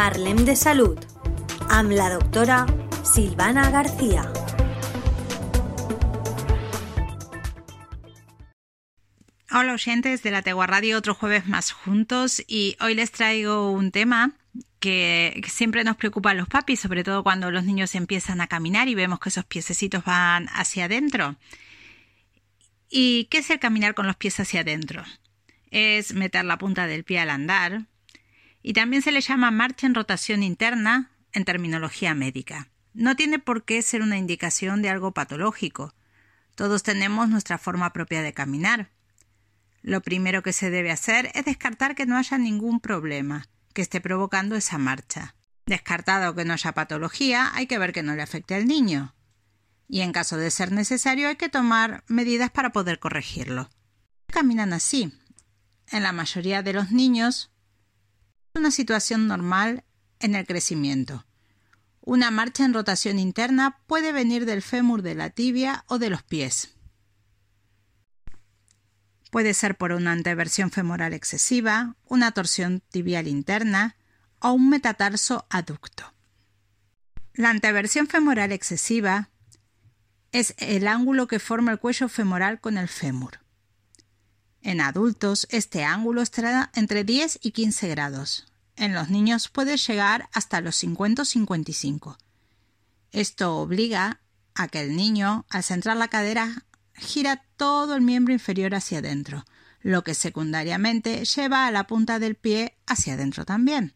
Parlem de Salud amb la doctora Silvana García. Hola oyentes de la Tegua Radio, otro jueves más juntos y hoy les traigo un tema que siempre nos preocupa a los papis, sobre todo cuando los niños empiezan a caminar y vemos que esos piececitos van hacia adentro. ¿Y qué es el caminar con los pies hacia adentro? Es meter la punta del pie al andar y también se le llama marcha en rotación interna en terminología médica. No tiene por qué ser una indicación de algo patológico. Todos tenemos nuestra forma propia de caminar. Lo primero que se debe hacer es descartar que no haya ningún problema que esté provocando esa marcha. Descartado que no haya patología, hay que ver que no le afecte al niño. Y en caso de ser necesario, hay que tomar medidas para poder corregirlo. Caminan así. En la mayoría de los niños, una situación normal en el crecimiento. Una marcha en rotación interna puede venir del fémur de la tibia o de los pies. Puede ser por una anteversión femoral excesiva, una torsión tibial interna o un metatarso aducto. La anteversión femoral excesiva es el ángulo que forma el cuello femoral con el fémur. En adultos, este ángulo estará entre 10 y 15 grados. En los niños puede llegar hasta los 50 o 55. Esto obliga a que el niño, al centrar la cadera, gira todo el miembro inferior hacia adentro, lo que secundariamente lleva a la punta del pie hacia adentro también.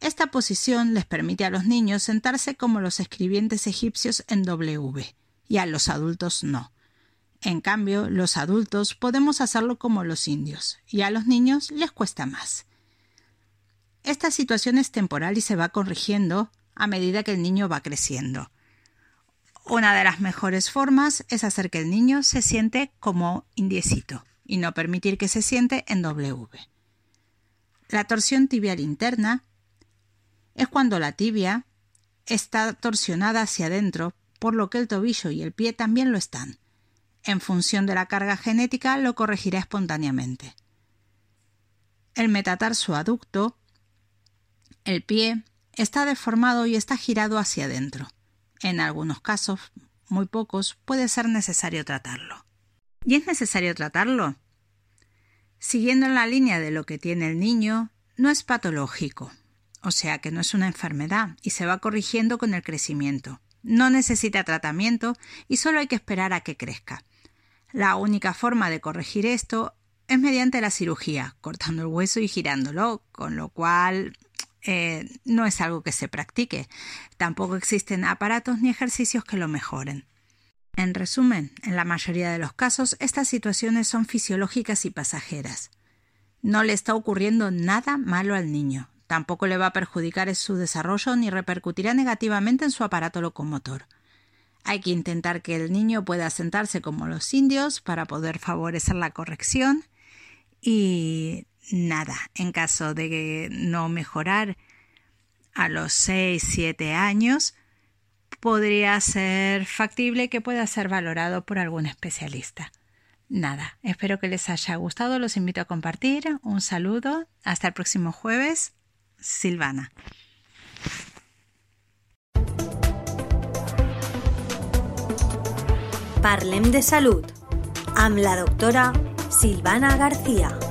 Esta posición les permite a los niños sentarse como los escribientes egipcios en W y a los adultos no. En cambio, los adultos podemos hacerlo como los indios y a los niños les cuesta más. Esta situación es temporal y se va corrigiendo a medida que el niño va creciendo. Una de las mejores formas es hacer que el niño se siente como indiecito y no permitir que se siente en W. La torsión tibial interna es cuando la tibia está torsionada hacia adentro, por lo que el tobillo y el pie también lo están. En función de la carga genética lo corregirá espontáneamente. El metatarso aducto, el pie, está deformado y está girado hacia adentro. En algunos casos, muy pocos, puede ser necesario tratarlo. ¿Y es necesario tratarlo? Siguiendo en la línea de lo que tiene el niño, no es patológico, o sea que no es una enfermedad y se va corrigiendo con el crecimiento. No necesita tratamiento y solo hay que esperar a que crezca. La única forma de corregir esto es mediante la cirugía, cortando el hueso y girándolo, con lo cual eh, no es algo que se practique. Tampoco existen aparatos ni ejercicios que lo mejoren. En resumen, en la mayoría de los casos, estas situaciones son fisiológicas y pasajeras. No le está ocurriendo nada malo al niño. Tampoco le va a perjudicar su desarrollo ni repercutirá negativamente en su aparato locomotor. Hay que intentar que el niño pueda sentarse como los indios para poder favorecer la corrección y nada. En caso de no mejorar a los 6, 7 años, podría ser factible que pueda ser valorado por algún especialista. Nada, espero que les haya gustado, los invito a compartir. Un saludo, hasta el próximo jueves. Silvana. Parlem de Salud amb la doctora Silvana García.